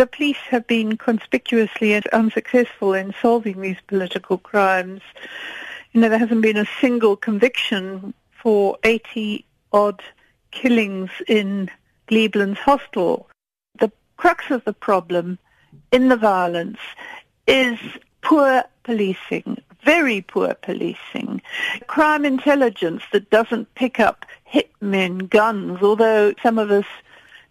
the police have been conspicuously unsuccessful in solving these political crimes. You know, there hasn't been a single conviction for 80 odd killings in Glebelands Hostel. The crux of the problem in the violence is poor policing, very poor policing. Crime intelligence that doesn't pick up hitmen, guns, although some of us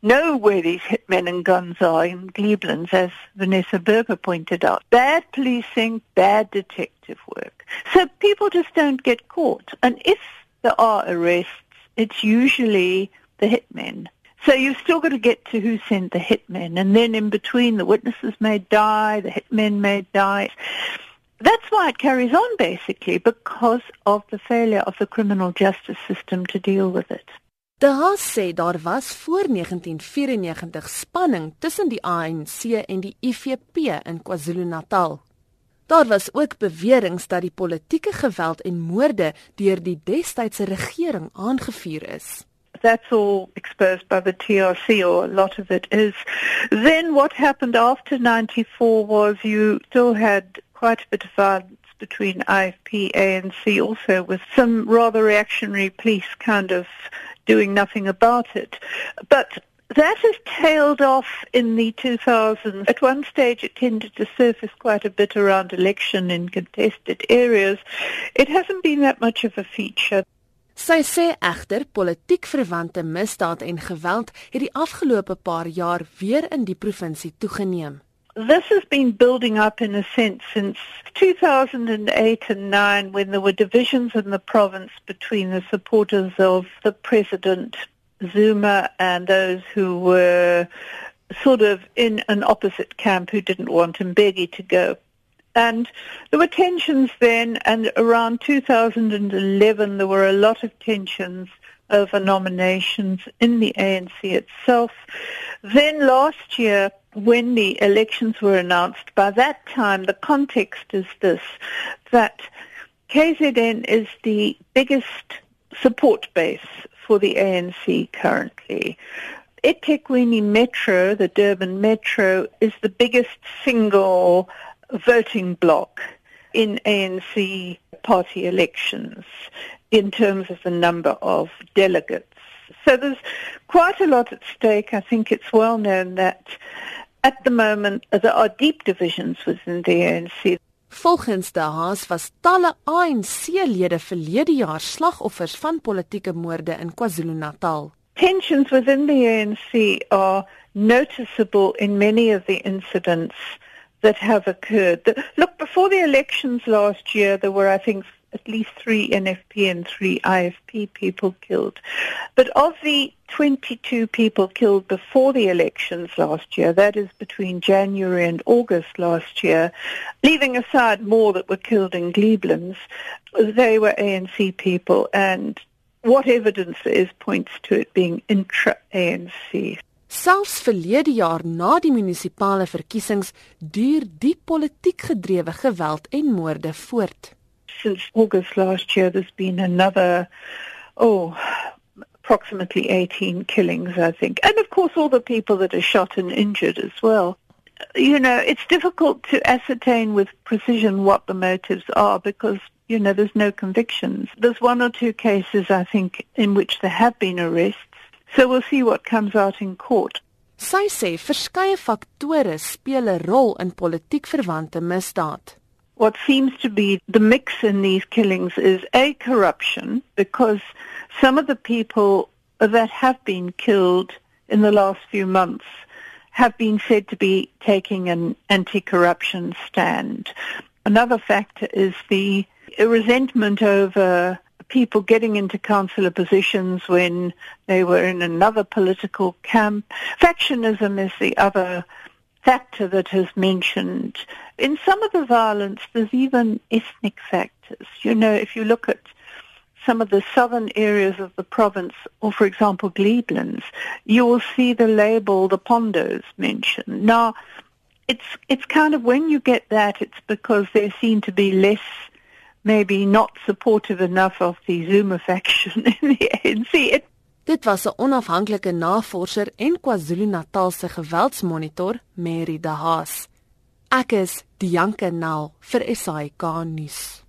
know where these hitmen and guns are in Glebelands, as Vanessa Burger pointed out. Bad policing, bad detective work. So people just don't get caught. And if there are arrests, it's usually the hitmen. So you've still got to get to who sent the hitmen. And then in between, the witnesses may die, the hitmen may die. That's why it carries on, basically, because of the failure of the criminal justice system to deal with it. De Haas sê daar was voor 1994 spanning tussen die ANC en die IFP in KwaZulu-Natal. Daar was ook beweringe dat die politieke geweld en moorde deur die destydse regering aangevuur is. That's all exposed by the TRC or a lot of it is. Then what happened after 94 was you still had quite a bit of violence between IFP ANC also with some rather reactionary police kind of doing nothing about it. But that has tailed off in the 2000s. At one stage, it tended to surface quite a bit around election in contested areas. It hasn't been that much of a feature. Sy sê egter politiek verwante misdaad en geweld het die afgelope paar jaar weer in die provinsie toegeneem. This has been building up in a sense since 2008 and 9 when there were divisions in the province between the supporters of the president Zuma and those who were sort of in an opposite camp who didn't want Mbeki to go. And there were tensions then, and around 2011 there were a lot of tensions over nominations in the ANC itself. Then last year, when the elections were announced, by that time the context is this, that KZN is the biggest support base for the ANC currently. eThekwini Metro, the Durban Metro, is the biggest single voting bloc in ANC party elections in terms of the number of delegates. So there's quite a lot at stake. I think it's well known that at the moment there are deep divisions within the ANC. Volgens De Haas was talle ANC-lede verlede jaar slagoffers van politieke moorde in KwaZulu-Natal. Tensions within the ANC are noticeable in many of the incidents that have occurred. Look, before the elections last year, there were, I think, at least three NFP and three IFP people killed. But of the 22 people killed before the elections last year, that is between January and August last year, leaving aside more that were killed in Glebelands, they were ANC people and what evidence there is points to it being intra-ANC. Selfs verlede jaar na die munisipale verkiesings duur die politiek gedrewe geweld en moorde voort. Since August last year there's been another oh approximately 18 killings I think and of course all the people that are shot and injured as well. You know, it's difficult to ascertain with precision what the motives are because you know there's no convictions. There's one or two cases I think in which there have been arrests So we'll see what comes out in court. Sy sê verskeie faktore speel 'n rol in politiek verwante misdaad. What seems to be the mix in these killings is a corruption because some of the people that have been killed in the last few months have been said to be taking an anti-corruption stand. Another factor is the resentment over people getting into councillor positions when they were in another political camp. Factionism is the other factor that has mentioned. In some of the violence, there's even ethnic factors. You know, if you look at some of the southern areas of the province, or for example, Glebelands, you will see the label, the Pondos mentioned. Now, it's, it's kind of when you get that, it's because they seem to be less maybe not supportive enough of the Zuma faction in the ANC. It Dit was 'n onafhanklike navorser en KwaZulu-Natal se geweldsmonitor, Mary De Haas. Ek is Dianke Nel vir SAK nuus.